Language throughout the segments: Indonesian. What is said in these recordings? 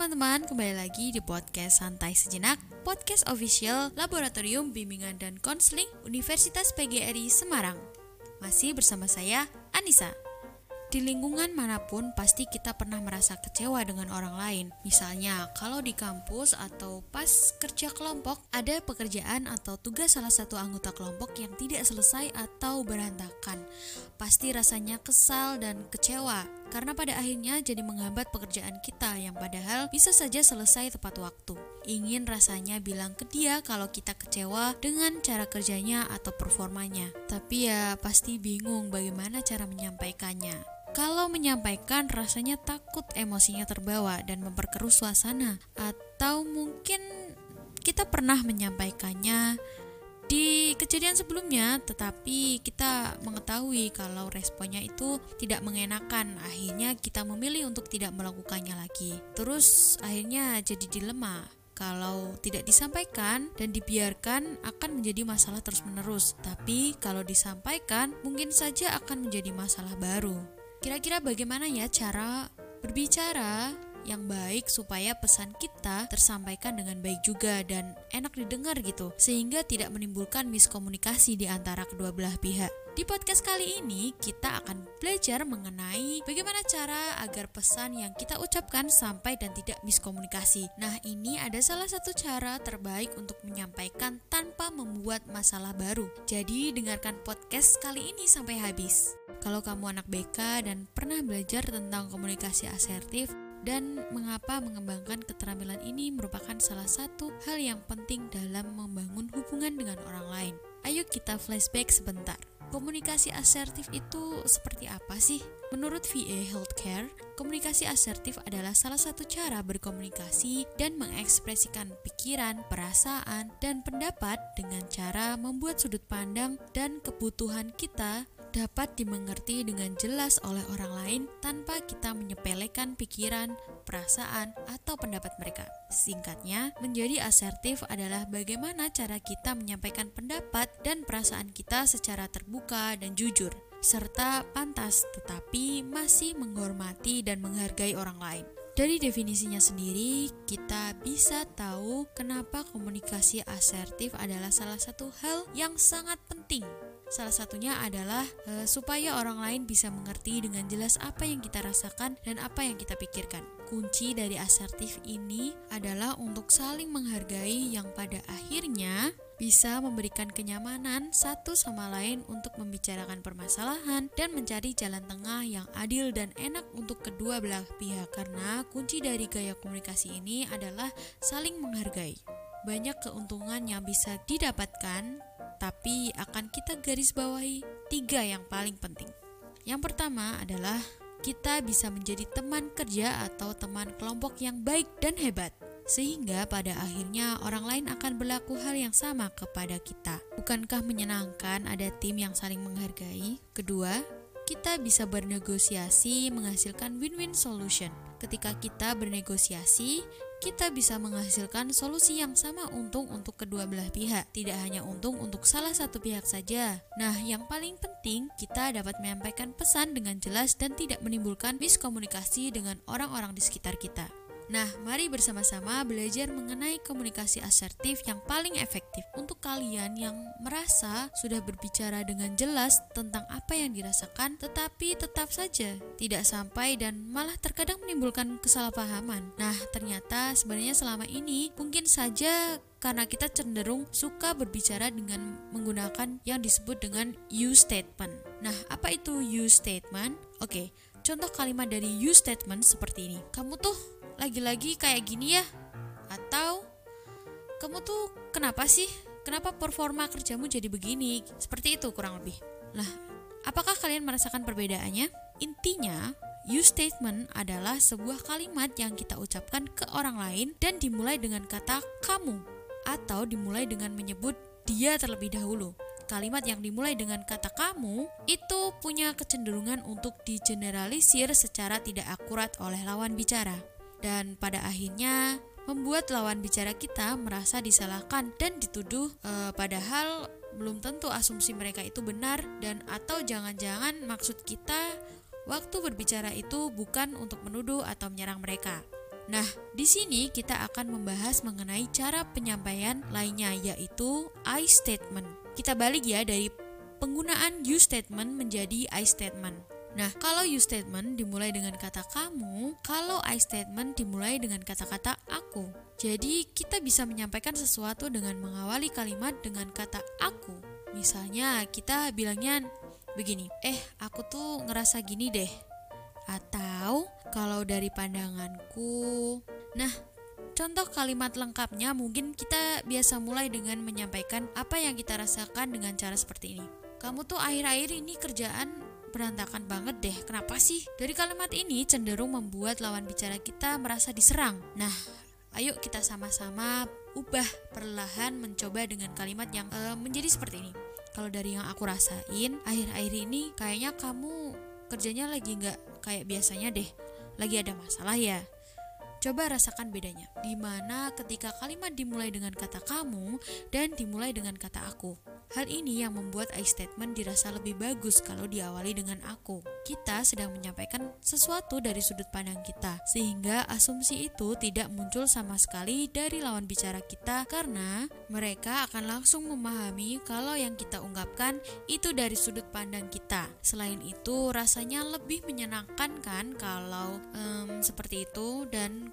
teman-teman, kembali lagi di podcast Santai Sejenak, podcast official Laboratorium Bimbingan dan Konseling Universitas PGRI Semarang. Masih bersama saya, Anissa. Di lingkungan mana pun pasti kita pernah merasa kecewa dengan orang lain. Misalnya, kalau di kampus atau pas kerja kelompok, ada pekerjaan atau tugas salah satu anggota kelompok yang tidak selesai atau berantakan. Pasti rasanya kesal dan kecewa karena pada akhirnya jadi menghambat pekerjaan kita yang padahal bisa saja selesai tepat waktu. Ingin rasanya bilang ke dia kalau kita kecewa dengan cara kerjanya atau performanya, tapi ya pasti bingung bagaimana cara menyampaikannya. Kalau menyampaikan rasanya takut emosinya terbawa dan memperkeruh suasana atau mungkin kita pernah menyampaikannya di kejadian sebelumnya tetapi kita mengetahui kalau responnya itu tidak mengenakan. Akhirnya kita memilih untuk tidak melakukannya lagi. Terus akhirnya jadi dilema. Kalau tidak disampaikan dan dibiarkan akan menjadi masalah terus-menerus. Tapi kalau disampaikan mungkin saja akan menjadi masalah baru. Kira-kira bagaimana ya cara berbicara yang baik supaya pesan kita tersampaikan dengan baik juga dan enak didengar gitu sehingga tidak menimbulkan miskomunikasi di antara kedua belah pihak. Di podcast kali ini kita akan belajar mengenai bagaimana cara agar pesan yang kita ucapkan sampai dan tidak miskomunikasi. Nah, ini ada salah satu cara terbaik untuk menyampaikan tanpa membuat masalah baru. Jadi, dengarkan podcast kali ini sampai habis. Kalau kamu anak BK dan pernah belajar tentang komunikasi asertif dan mengapa mengembangkan keterampilan ini merupakan salah satu hal yang penting dalam membangun hubungan dengan orang lain. Ayo kita flashback sebentar. Komunikasi asertif itu seperti apa sih? Menurut VA Healthcare, komunikasi asertif adalah salah satu cara berkomunikasi dan mengekspresikan pikiran, perasaan, dan pendapat dengan cara membuat sudut pandang dan kebutuhan kita dapat dimengerti dengan jelas oleh orang lain tanpa kita menyepelekan pikiran, perasaan, atau pendapat mereka. Singkatnya, menjadi asertif adalah bagaimana cara kita menyampaikan pendapat dan perasaan kita secara terbuka dan jujur, serta pantas tetapi masih menghormati dan menghargai orang lain. Dari definisinya sendiri, kita bisa tahu kenapa komunikasi asertif adalah salah satu hal yang sangat penting Salah satunya adalah e, supaya orang lain bisa mengerti dengan jelas apa yang kita rasakan dan apa yang kita pikirkan. Kunci dari asertif ini adalah untuk saling menghargai yang pada akhirnya bisa memberikan kenyamanan satu sama lain untuk membicarakan permasalahan dan mencari jalan tengah yang adil dan enak untuk kedua belah pihak karena kunci dari gaya komunikasi ini adalah saling menghargai. Banyak keuntungan yang bisa didapatkan tapi akan kita garis bawahi tiga yang paling penting. Yang pertama adalah kita bisa menjadi teman kerja atau teman kelompok yang baik dan hebat sehingga pada akhirnya orang lain akan berlaku hal yang sama kepada kita. Bukankah menyenangkan ada tim yang saling menghargai? Kedua, kita bisa bernegosiasi menghasilkan win-win solution. Ketika kita bernegosiasi, kita bisa menghasilkan solusi yang sama untung untuk kedua belah pihak, tidak hanya untung untuk salah satu pihak saja. Nah, yang paling penting, kita dapat menyampaikan pesan dengan jelas dan tidak menimbulkan miskomunikasi dengan orang-orang di sekitar kita. Nah, mari bersama-sama belajar mengenai komunikasi asertif yang paling efektif untuk kalian yang merasa sudah berbicara dengan jelas tentang apa yang dirasakan, tetapi tetap saja tidak sampai dan malah terkadang menimbulkan kesalahpahaman. Nah, ternyata sebenarnya selama ini mungkin saja karena kita cenderung suka berbicara dengan menggunakan yang disebut dengan you statement. Nah, apa itu you statement? Oke, contoh kalimat dari you statement seperti ini. Kamu tuh lagi-lagi kayak gini ya? Atau kamu tuh kenapa sih? Kenapa performa kerjamu jadi begini? Seperti itu kurang lebih. Nah, apakah kalian merasakan perbedaannya? Intinya, you statement adalah sebuah kalimat yang kita ucapkan ke orang lain dan dimulai dengan kata kamu atau dimulai dengan menyebut dia terlebih dahulu. Kalimat yang dimulai dengan kata kamu itu punya kecenderungan untuk digeneralisir secara tidak akurat oleh lawan bicara dan pada akhirnya membuat lawan bicara kita merasa disalahkan dan dituduh e, padahal belum tentu asumsi mereka itu benar dan atau jangan-jangan maksud kita waktu berbicara itu bukan untuk menuduh atau menyerang mereka. Nah, di sini kita akan membahas mengenai cara penyampaian lainnya yaitu I statement. Kita balik ya dari penggunaan you statement menjadi I statement. Nah, kalau you statement dimulai dengan kata kamu, kalau I statement dimulai dengan kata-kata aku. Jadi, kita bisa menyampaikan sesuatu dengan mengawali kalimat dengan kata aku. Misalnya, kita bilangnya begini, "Eh, aku tuh ngerasa gini deh." Atau kalau dari pandanganku. Nah, contoh kalimat lengkapnya mungkin kita biasa mulai dengan menyampaikan apa yang kita rasakan dengan cara seperti ini. Kamu tuh akhir-akhir ini kerjaan berantakan banget deh. Kenapa sih? Dari kalimat ini cenderung membuat lawan bicara kita merasa diserang. Nah, ayo kita sama-sama ubah perlahan mencoba dengan kalimat yang uh, menjadi seperti ini. Kalau dari yang aku rasain, akhir-akhir ini kayaknya kamu kerjanya lagi nggak kayak biasanya deh, lagi ada masalah ya. Coba rasakan bedanya, di mana ketika kalimat dimulai dengan kata kamu dan dimulai dengan kata aku. Hal ini yang membuat I statement dirasa lebih bagus kalau diawali dengan aku. Kita sedang menyampaikan sesuatu dari sudut pandang kita, sehingga asumsi itu tidak muncul sama sekali dari lawan bicara kita karena mereka akan langsung memahami kalau yang kita ungkapkan itu dari sudut pandang kita. Selain itu, rasanya lebih menyenangkan kan kalau um, seperti itu dan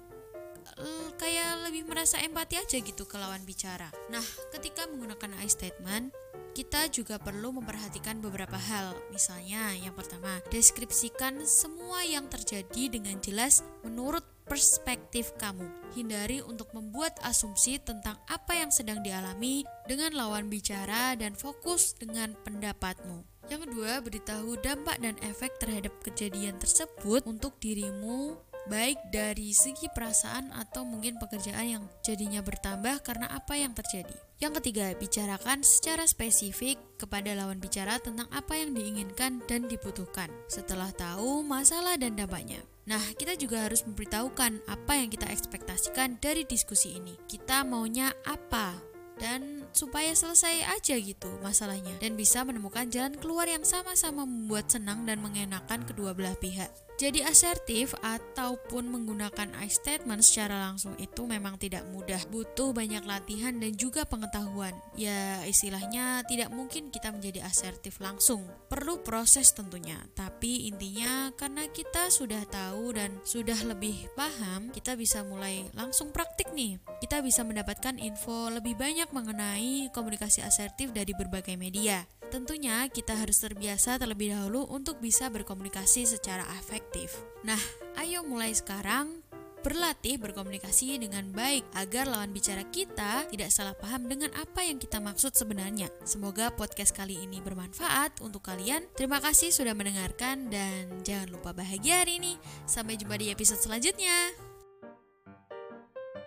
uh, kayak lebih merasa empati aja gitu ke lawan bicara. Nah, ketika menggunakan I statement, kita juga perlu memperhatikan beberapa hal. Misalnya, yang pertama, deskripsikan semua yang terjadi dengan jelas menurut perspektif kamu. Hindari untuk membuat asumsi tentang apa yang sedang dialami dengan lawan bicara dan fokus dengan pendapatmu. Yang kedua, beritahu dampak dan efek terhadap kejadian tersebut untuk dirimu baik dari segi perasaan atau mungkin pekerjaan yang jadinya bertambah karena apa yang terjadi. Yang ketiga, bicarakan secara spesifik kepada lawan bicara tentang apa yang diinginkan dan dibutuhkan setelah tahu masalah dan dampaknya. Nah, kita juga harus memberitahukan apa yang kita ekspektasikan dari diskusi ini. Kita maunya apa? Dan supaya selesai aja gitu masalahnya dan bisa menemukan jalan keluar yang sama-sama membuat senang dan mengenakan kedua belah pihak. Jadi asertif ataupun menggunakan I statement secara langsung itu memang tidak mudah, butuh banyak latihan dan juga pengetahuan. Ya, istilahnya tidak mungkin kita menjadi asertif langsung. Perlu proses tentunya, tapi intinya karena kita sudah tahu dan sudah lebih paham, kita bisa mulai langsung praktik nih. Kita bisa mendapatkan info lebih banyak mengenai komunikasi asertif dari berbagai media. Tentunya kita harus terbiasa terlebih dahulu untuk bisa berkomunikasi secara efektif. Nah, ayo mulai sekarang berlatih berkomunikasi dengan baik agar lawan bicara kita tidak salah paham dengan apa yang kita maksud sebenarnya. Semoga podcast kali ini bermanfaat untuk kalian. Terima kasih sudah mendengarkan dan jangan lupa bahagia hari ini. Sampai jumpa di episode selanjutnya.